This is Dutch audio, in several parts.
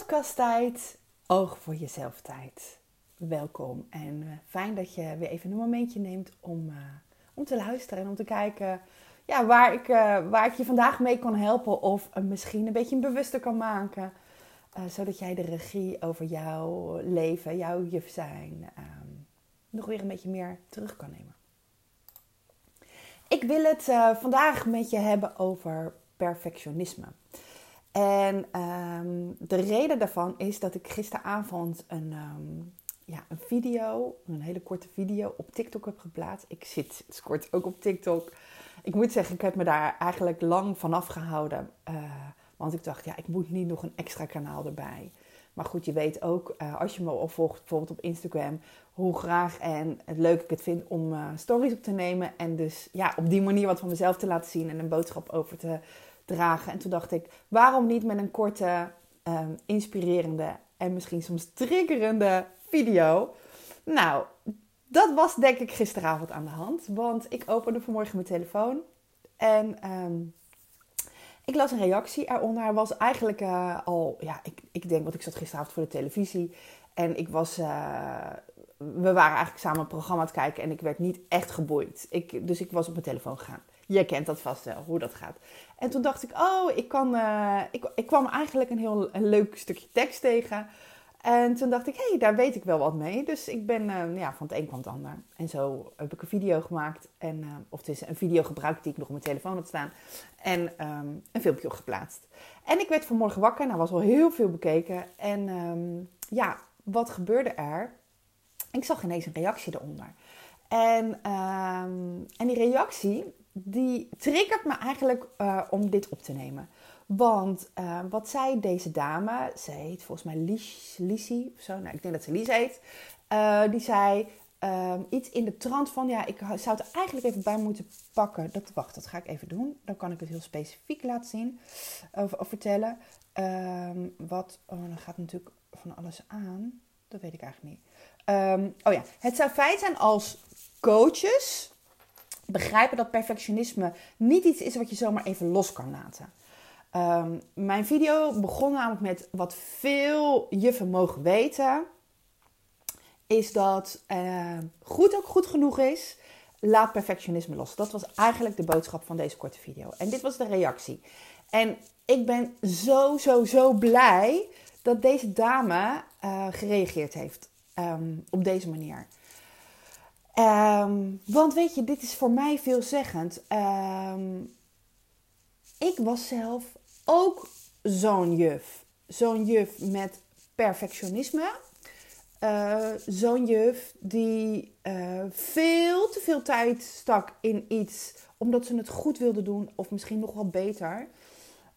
podcasttijd, oog voor jezelf tijd. Welkom en uh, fijn dat je weer even een momentje neemt om, uh, om te luisteren en om te kijken ja, waar, ik, uh, waar ik je vandaag mee kan helpen of misschien een beetje bewuster kan maken. zodat jij de regie over jouw leven, jouw juf zijn, um, nog weer een beetje meer terug kan nemen. Ik wil het vandaag met je hebben over perfectionisme. En um, de reden daarvan is dat ik gisteravond een, um, ja, een video, een hele korte video op TikTok heb geplaatst. Ik zit kort ook op TikTok. Ik moet zeggen, ik heb me daar eigenlijk lang vanaf gehouden. Uh, want ik dacht, ja, ik moet niet nog een extra kanaal erbij. Maar goed, je weet ook, uh, als je me opvolgt, bijvoorbeeld op Instagram, hoe graag en leuk ik het vind om uh, stories op te nemen. En dus ja, op die manier wat van mezelf te laten zien en een boodschap over te dragen. En toen dacht ik, waarom niet met een korte, um, inspirerende en misschien soms triggerende video? Nou, dat was denk ik gisteravond aan de hand. Want ik opende vanmorgen mijn telefoon en um, ik las een reactie eronder. Hij was eigenlijk uh, al, ja, ik, ik denk, want ik zat gisteravond voor de televisie. En ik was, uh, we waren eigenlijk samen een programma het kijken en ik werd niet echt geboeid. Ik, dus ik was op mijn telefoon gegaan. Jij kent dat vast wel, hoe dat gaat. En toen dacht ik, oh, ik, kan, uh, ik, ik kwam eigenlijk een heel leuk stukje tekst tegen. En toen dacht ik, hé, hey, daar weet ik wel wat mee. Dus ik ben uh, ja, van het een kwam het ander. En zo heb ik een video gemaakt. En, uh, of het is een video gebruikt die ik nog op mijn telefoon had staan. En um, een filmpje geplaatst. En ik werd vanmorgen wakker. Nou, was al heel veel bekeken. En um, ja, wat gebeurde er? Ik zag ineens een reactie eronder. En, um, en die reactie, die triggert me eigenlijk uh, om dit op te nemen. Want uh, wat zei deze dame, ze heet volgens mij Lies, of zo, nou ik denk dat ze Lies heet. Uh, die zei uh, iets in de trant van, ja ik zou het eigenlijk even bij moeten pakken. Dat, wacht, dat ga ik even doen. Dan kan ik het heel specifiek laten zien of, of vertellen. Ehm, wat, oh dan gaat natuurlijk van alles aan. Dat weet ik eigenlijk niet. Um, oh ja, het zou fijn zijn als coaches begrijpen dat perfectionisme niet iets is wat je zomaar even los kan laten. Um, mijn video begon namelijk met wat veel juffen mogen weten. Is dat uh, goed ook goed genoeg is. Laat perfectionisme los. Dat was eigenlijk de boodschap van deze korte video. En dit was de reactie. En ik ben zo, zo, zo blij dat deze dame uh, gereageerd heeft um, op deze manier. Um, want weet je, dit is voor mij veelzeggend. Um, ik was zelf ook zo'n juf. Zo'n juf met perfectionisme. Uh, zo'n juf die uh, veel te veel tijd stak in iets omdat ze het goed wilde doen, of misschien nog wel beter.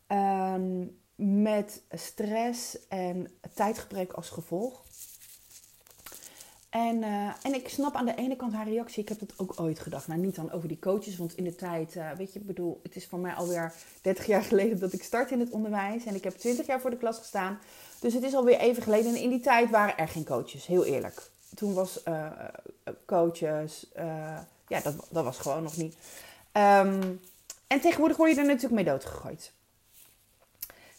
Um, met stress en tijdgebrek als gevolg. En, uh, en ik snap aan de ene kant haar reactie. Ik heb dat ook ooit gedacht. Nou, niet dan over die coaches, want in de tijd, uh, weet je, ik bedoel, het is voor mij alweer 30 jaar geleden dat ik start in het onderwijs. En ik heb 20 jaar voor de klas gestaan. Dus het is alweer even geleden. En in die tijd waren er geen coaches, heel eerlijk. Toen was uh, coaches, ja, dat, dat was gewoon nog niet. Um, en tegenwoordig word je er natuurlijk mee doodgegooid.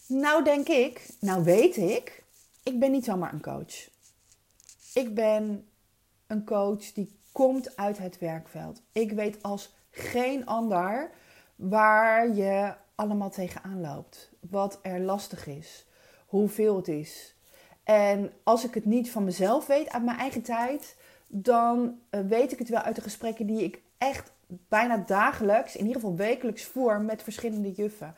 Nou denk ik, nou weet ik, ik ben niet zomaar een coach. Ik ben een coach die komt uit het werkveld. Ik weet als geen ander waar je allemaal tegenaan loopt. Wat er lastig is. Hoeveel het is. En als ik het niet van mezelf weet, uit mijn eigen tijd, dan eh, weet ik het wel uit de gesprekken die ik echt bijna dagelijks, in ieder geval wekelijks voer met verschillende juffen.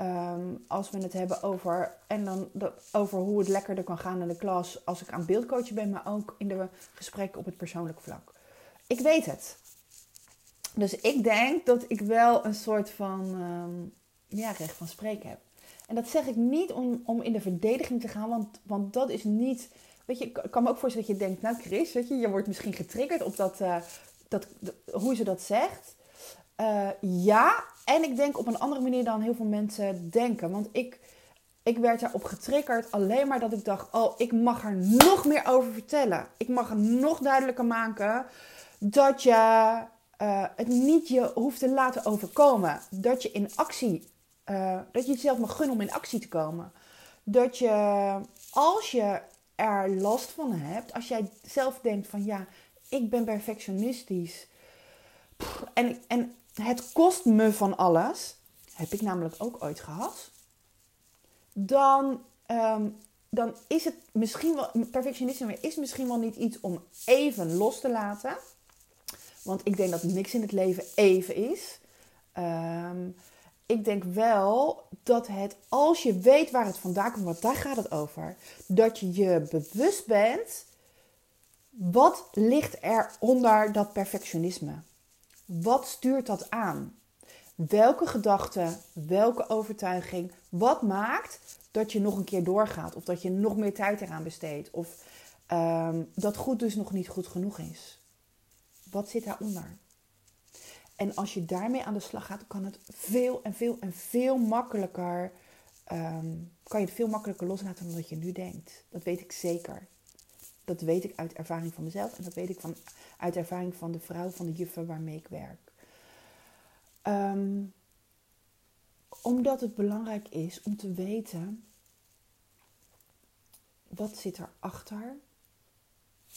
Um, als we het hebben over, en dan over hoe het lekkerder kan gaan in de klas als ik aan beeldcoachen ben, maar ook in de gesprekken op het persoonlijk vlak. Ik weet het. Dus ik denk dat ik wel een soort van um, ja, recht van spreken heb. En dat zeg ik niet om, om in de verdediging te gaan, want, want dat is niet. Weet je, ik kan me ook voorstellen dat je denkt, nou Chris, weet je, je wordt misschien getriggerd op dat, uh, dat, hoe ze dat zegt. Uh, ja, en ik denk op een andere manier dan heel veel mensen denken. Want ik, ik werd erop getriggerd alleen maar dat ik dacht: oh, ik mag er nog meer over vertellen. Ik mag er nog duidelijker maken dat je uh, het niet je hoeft te laten overkomen. Dat je in actie, uh, dat je jezelf mag gunnen om in actie te komen. dat je, als je er last van hebt, als jij zelf denkt van ja, ik ben perfectionistisch en, en het kost me van alles, heb ik namelijk ook ooit gehad, dan, ehm, dan is het misschien wel, perfectionisme is misschien wel niet iets om even los te laten. Want ik denk dat niks in het leven even is. Ehm, ik denk wel dat het, als je weet waar het vandaan komt, want daar gaat het over, dat je je bewust bent, wat ligt er onder dat perfectionisme? Wat stuurt dat aan? Welke gedachte, welke overtuiging, wat maakt dat je nog een keer doorgaat of dat je nog meer tijd eraan besteedt of ehm, dat goed dus nog niet goed genoeg is? Wat zit daaronder? En als je daarmee aan de slag gaat, kan het veel en veel en veel makkelijker. Ehm, kan je het veel makkelijker loslaten dan dat je nu denkt. Dat weet ik zeker. Dat weet ik uit ervaring van mezelf en dat weet ik van, uit ervaring van de vrouw van de juffen waarmee ik werk. Ehm, omdat het belangrijk is om te weten wat zit erachter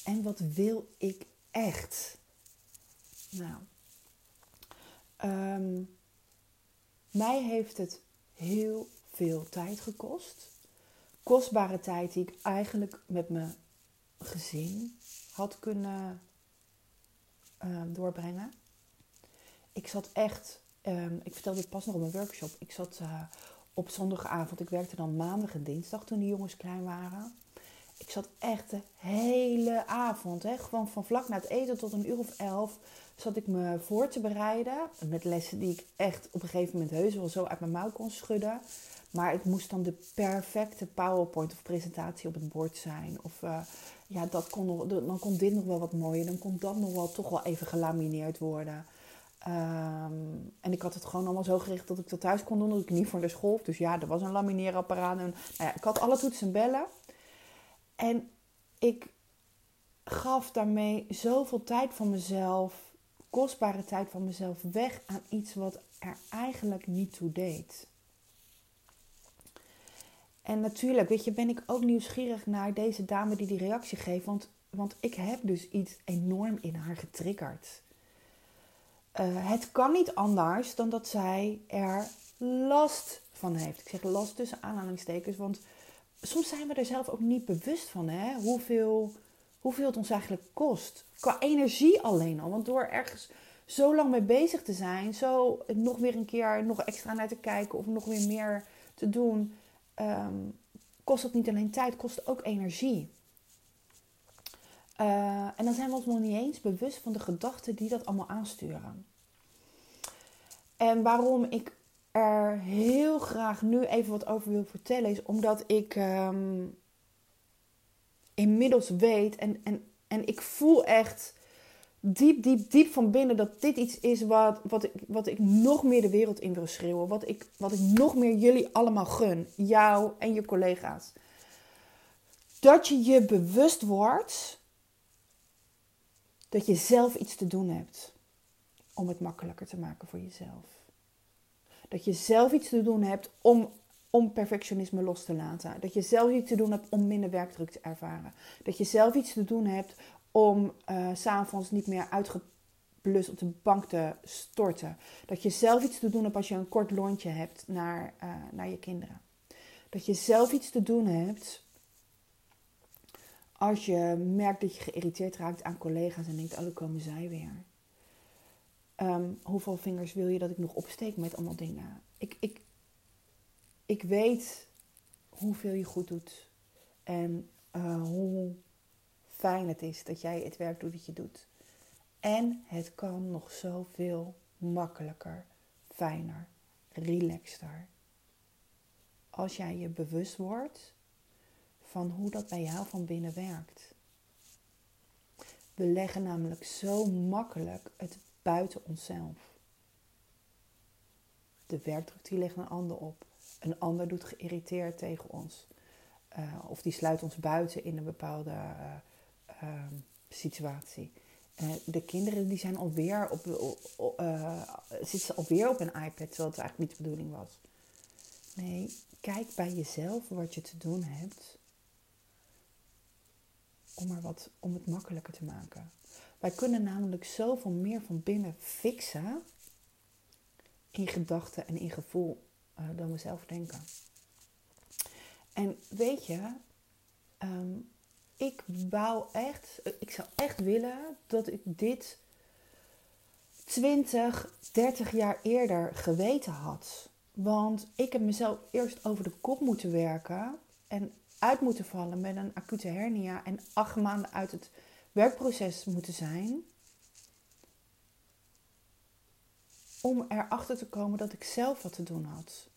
en wat wil ik echt. Nou, Um, mij heeft het heel veel tijd gekost. Kostbare tijd die ik eigenlijk met mijn gezin had kunnen uh, doorbrengen. Ik zat echt, um, ik vertelde het pas nog op mijn workshop. Ik zat uh, op zondagavond, ik werkte dan maandag en dinsdag toen de jongens klein waren. Ik zat echt de hele avond, hè, gewoon van vlak na het eten tot een uur of elf, zat ik me voor te bereiden. Met lessen die ik echt op een gegeven moment heus wel zo uit mijn mouw kon schudden. Maar het moest dan de perfecte PowerPoint of presentatie op het bord zijn. Of uh, ja, dat kon dan kon dit nog wel wat mooier. Dan kon dat nog wel toch wel even gelamineerd worden. Um, en ik had het gewoon allemaal zo gericht dat ik dat thuis kon doen. Dat ik niet voor de school. Dus ja, er was een lamineerapparaat. En, nou ja, ik had alle toetsen en bellen. En ik gaf daarmee zoveel tijd van mezelf kostbare tijd van mezelf weg aan iets wat er eigenlijk niet toe deed. En natuurlijk, weet je, ben ik ook nieuwsgierig naar deze dame die die reactie geeft. Want, want ik heb dus iets enorm in haar getriggerd. Uh, het kan niet anders dan dat zij er last van heeft. Ik zeg last tussen aanhalingstekens, want soms zijn we er zelf ook niet bewust van hè? Hoeveel, hoeveel het ons eigenlijk kost. Qua energie alleen al. Want door ergens zo lang mee bezig te zijn, zo nog weer een keer nog extra naar te kijken of nog weer meer te doen, ehm, kost dat niet alleen tijd, kost ook energie. Uh, en dan zijn we ons nog niet eens bewust van de gedachten die dat allemaal aansturen. En waarom ik er heel graag nu even wat over wil vertellen, is omdat ik um, inmiddels weet en, en, en ik voel echt diep, diep, diep van binnen dat dit iets is wat, wat, ik, wat ik nog meer de wereld in wil schreeuwen. Wat ik, wat ik nog meer jullie allemaal gun. Jou en je collega's. Dat je je bewust wordt dat je zelf iets te doen hebt om het makkelijker te maken voor jezelf. Dat je zelf iets te doen hebt om, om perfectionisme los te laten. Dat je zelf iets te doen hebt om minder werkdruk te ervaren. Dat je zelf iets te doen hebt om uh, s'avonds niet meer uitgeblust op de bank te storten. Dat je zelf iets te doen hebt als je een kort lontje hebt naar, uh, naar je kinderen. Dat je zelf iets te doen hebt als je merkt dat je geïrriteerd raakt aan collega's en denkt, oh, dan komen zij weer. Um, hoeveel vingers wil je dat ik nog opsteek met allemaal dingen? Ik, ik, ik weet hoeveel je goed doet. En uh, hoe fijn het is dat jij het werk doet dat je doet. En het kan nog zoveel makkelijker, fijner, relaxter. Als jij je bewust wordt van hoe dat bij jou van binnen werkt. We leggen namelijk zo makkelijk het buiten onszelf. De werkdruk die legt een ander op. Een ander doet geïrriteerd tegen ons. Uh, of die sluit ons buiten in een bepaalde Ehm, situatie. Uh, de kinderen die zijn alweer op, uh, zitten alweer op een iPad, terwijl het eigenlijk niet de bedoeling was. Nee, kijk bij jezelf wat je te doen hebt om, er wat, om het makkelijker te maken. Wij kunnen namelijk zoveel meer van binnen fixen in gedachten en in gevoel uh, dan we zelf denken. En weet je, ehm, ik wou echt, ik zou echt willen dat ik dit 20, 30 jaar eerder geweten had. Want ik heb mezelf eerst over de kop moeten werken en uit moeten vallen met een acute hernia en acht maanden uit het werkproces moeten zijn. Om erachter te komen dat ik zelf wat te doen had.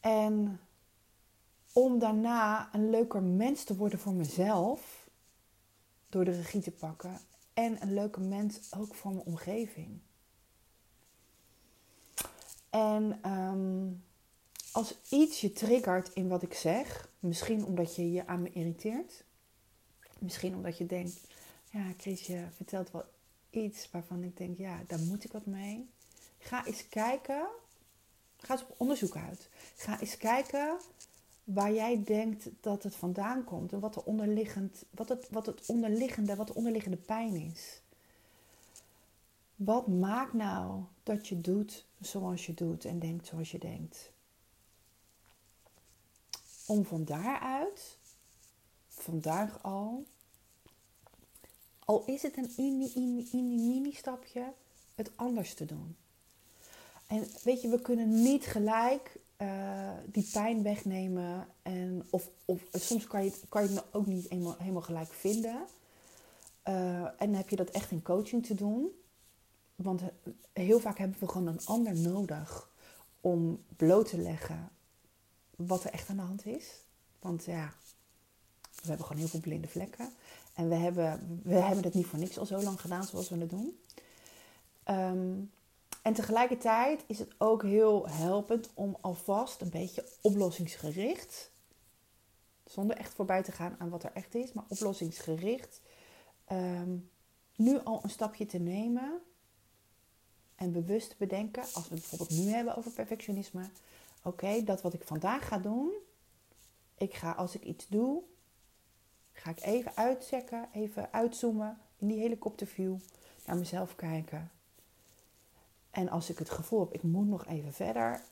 En om daarna een leuker mens te worden voor mezelf, door de regie te pakken. En een leuke mens ook voor mijn omgeving. En ehm, als iets je triggert in wat ik zeg, misschien omdat je je aan me irriteert, misschien omdat je denkt, ja, Chris, je vertelt wel iets waarvan ik denk, ja, daar moet ik wat mee. Ga eens kijken, ga eens op onderzoek uit. Ga eens kijken waar jij denkt dat het vandaan komt en wat, de onderliggend, wat, het, wat het onderliggende, wat de onderliggende pijn is. Wat maakt nou dat je doet zoals je doet en denkt zoals je denkt? Om van daaruit, vandaag al, al is het een mini-stapje, het anders te doen. En weet je, we kunnen niet gelijk uh, die pijn wegnemen. En, of, of soms kan je, kan je het ook niet helemaal, gelijk vinden. Uh, en heb je dat echt in coaching te doen. Want heel vaak hebben we gewoon een ander nodig om bloot te leggen wat er echt aan de hand is. Want ja, we hebben gewoon heel veel blinde vlekken. En we hebben, we hebben het niet voor niks al zo lang gedaan zoals we het doen. Um, en tegelijkertijd is het ook heel helpend om alvast een beetje oplossingsgericht, zonder echt voorbij te gaan aan wat er echt is, maar oplossingsgericht, um, nu al een stapje te nemen en bewust te bedenken, als we het bijvoorbeeld nu hebben over perfectionisme, oké, dat wat ik vandaag ga doen, ik ga als ik iets doe, ga ik even uitchecken, even uitzoomen in die helikopterview, naar mezelf kijken. En als ik het gevoel heb, ik moet nog even verder,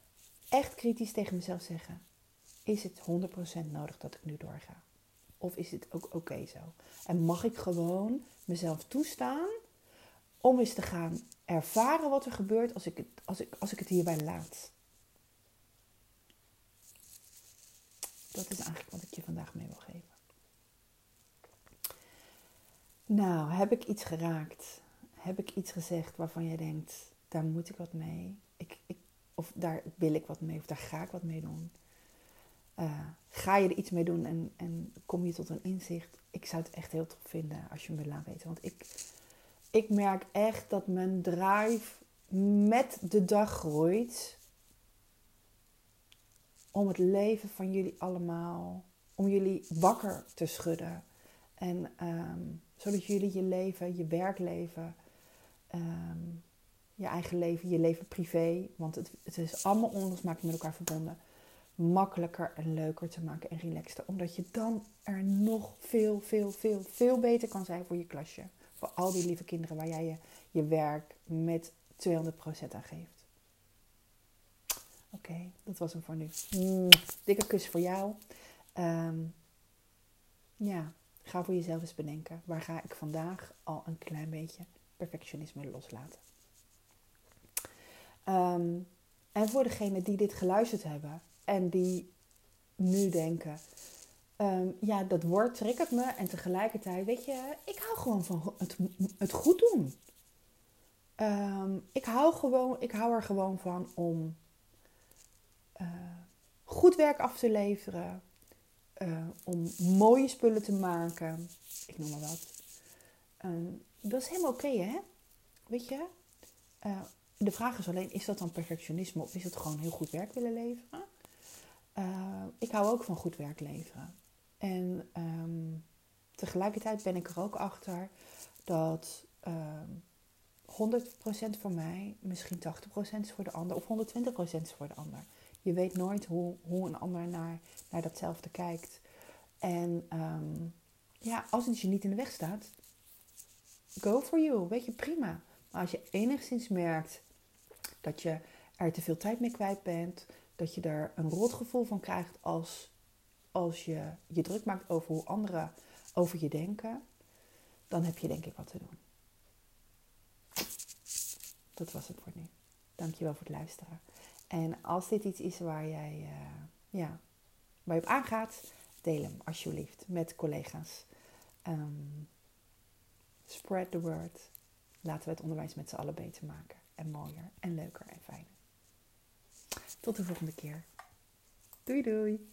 echt kritisch tegen mezelf zeggen: is het 100% nodig dat ik nu doorga? Of is het ook oké zo? En mag ik gewoon mezelf toestaan om eens te gaan ervaren wat er gebeurt als ik het, als ik, als ik het hierbij laat? Dat is eigenlijk wat ik je vandaag mee wil geven. Nou, heb ik iets geraakt? Heb ik iets gezegd waarvan jij denkt: daar moet ik wat mee. Ik, ik, of daar wil ik wat mee, of daar ga ik wat mee doen. Uh, ga je er iets mee doen en, en kom je tot een inzicht? Ik zou het echt heel tof vinden als je me laat weten. Want ik, ik merk echt dat mijn drive met de dag groeit. Om het leven van jullie allemaal, om jullie wakker te schudden. En um, zodat jullie je leven, je werkleven, um, je eigen leven, je leven privé. Want het, het is allemaal onlosmakelijk met elkaar verbonden. Makkelijker en leuker te maken en relaxter. Omdat je dan er nog veel, veel, veel, veel beter kan zijn voor je klasje. Voor al die lieve kinderen waar jij je, je werk met 200% aan geeft. Oké, dat was hem voor nu. Mm, dikke kus voor jou. Um, ja, ga voor jezelf eens bedenken. Waar ga ik vandaag al een klein beetje perfectionisme loslaten? Ehm, en voor degenen die dit geluisterd hebben en die nu denken, ehm, ja, dat woord triggert me en tegelijkertijd, weet je, ik hou gewoon van het, het goed doen. Ehm, ik, hou gewoon, ik hou er gewoon van om uh, goed werk af te leveren, uh, om mooie spullen te maken, ik noem maar wat. dat is helemaal oké, hè? Weet je? Uh, de vraag is alleen, is dat dan perfectionisme of is het gewoon heel goed werk willen leveren? Uh, ik hou ook van goed werk leveren. En um, tegelijkertijd ben ik er ook achter dat um, ehm, 100% voor mij misschien 80% is voor de ander of 120% is voor de ander. Je weet nooit hoe, hoe een ander naar, naar datzelfde kijkt. En ehm, ja, als het je niet in de weg staat, go for you. Weet je, prima. Maar als je enigszins merkt dat je er te veel tijd mee kwijt bent, dat je er een rotgevoel van krijgt als, als je je druk maakt over hoe anderen over je denken, dan heb je denk ik wat te doen. Dat was het voor nu. Dankjewel voor het luisteren. En als dit iets is waar jij uh, ja, waar je op aangaat, deel hem alsjeblieft met collega's. Um, spread the word. Laten we het onderwijs met z'n allen beter maken. En mooier en leuker en fijner. Tot de volgende keer. Doei doei.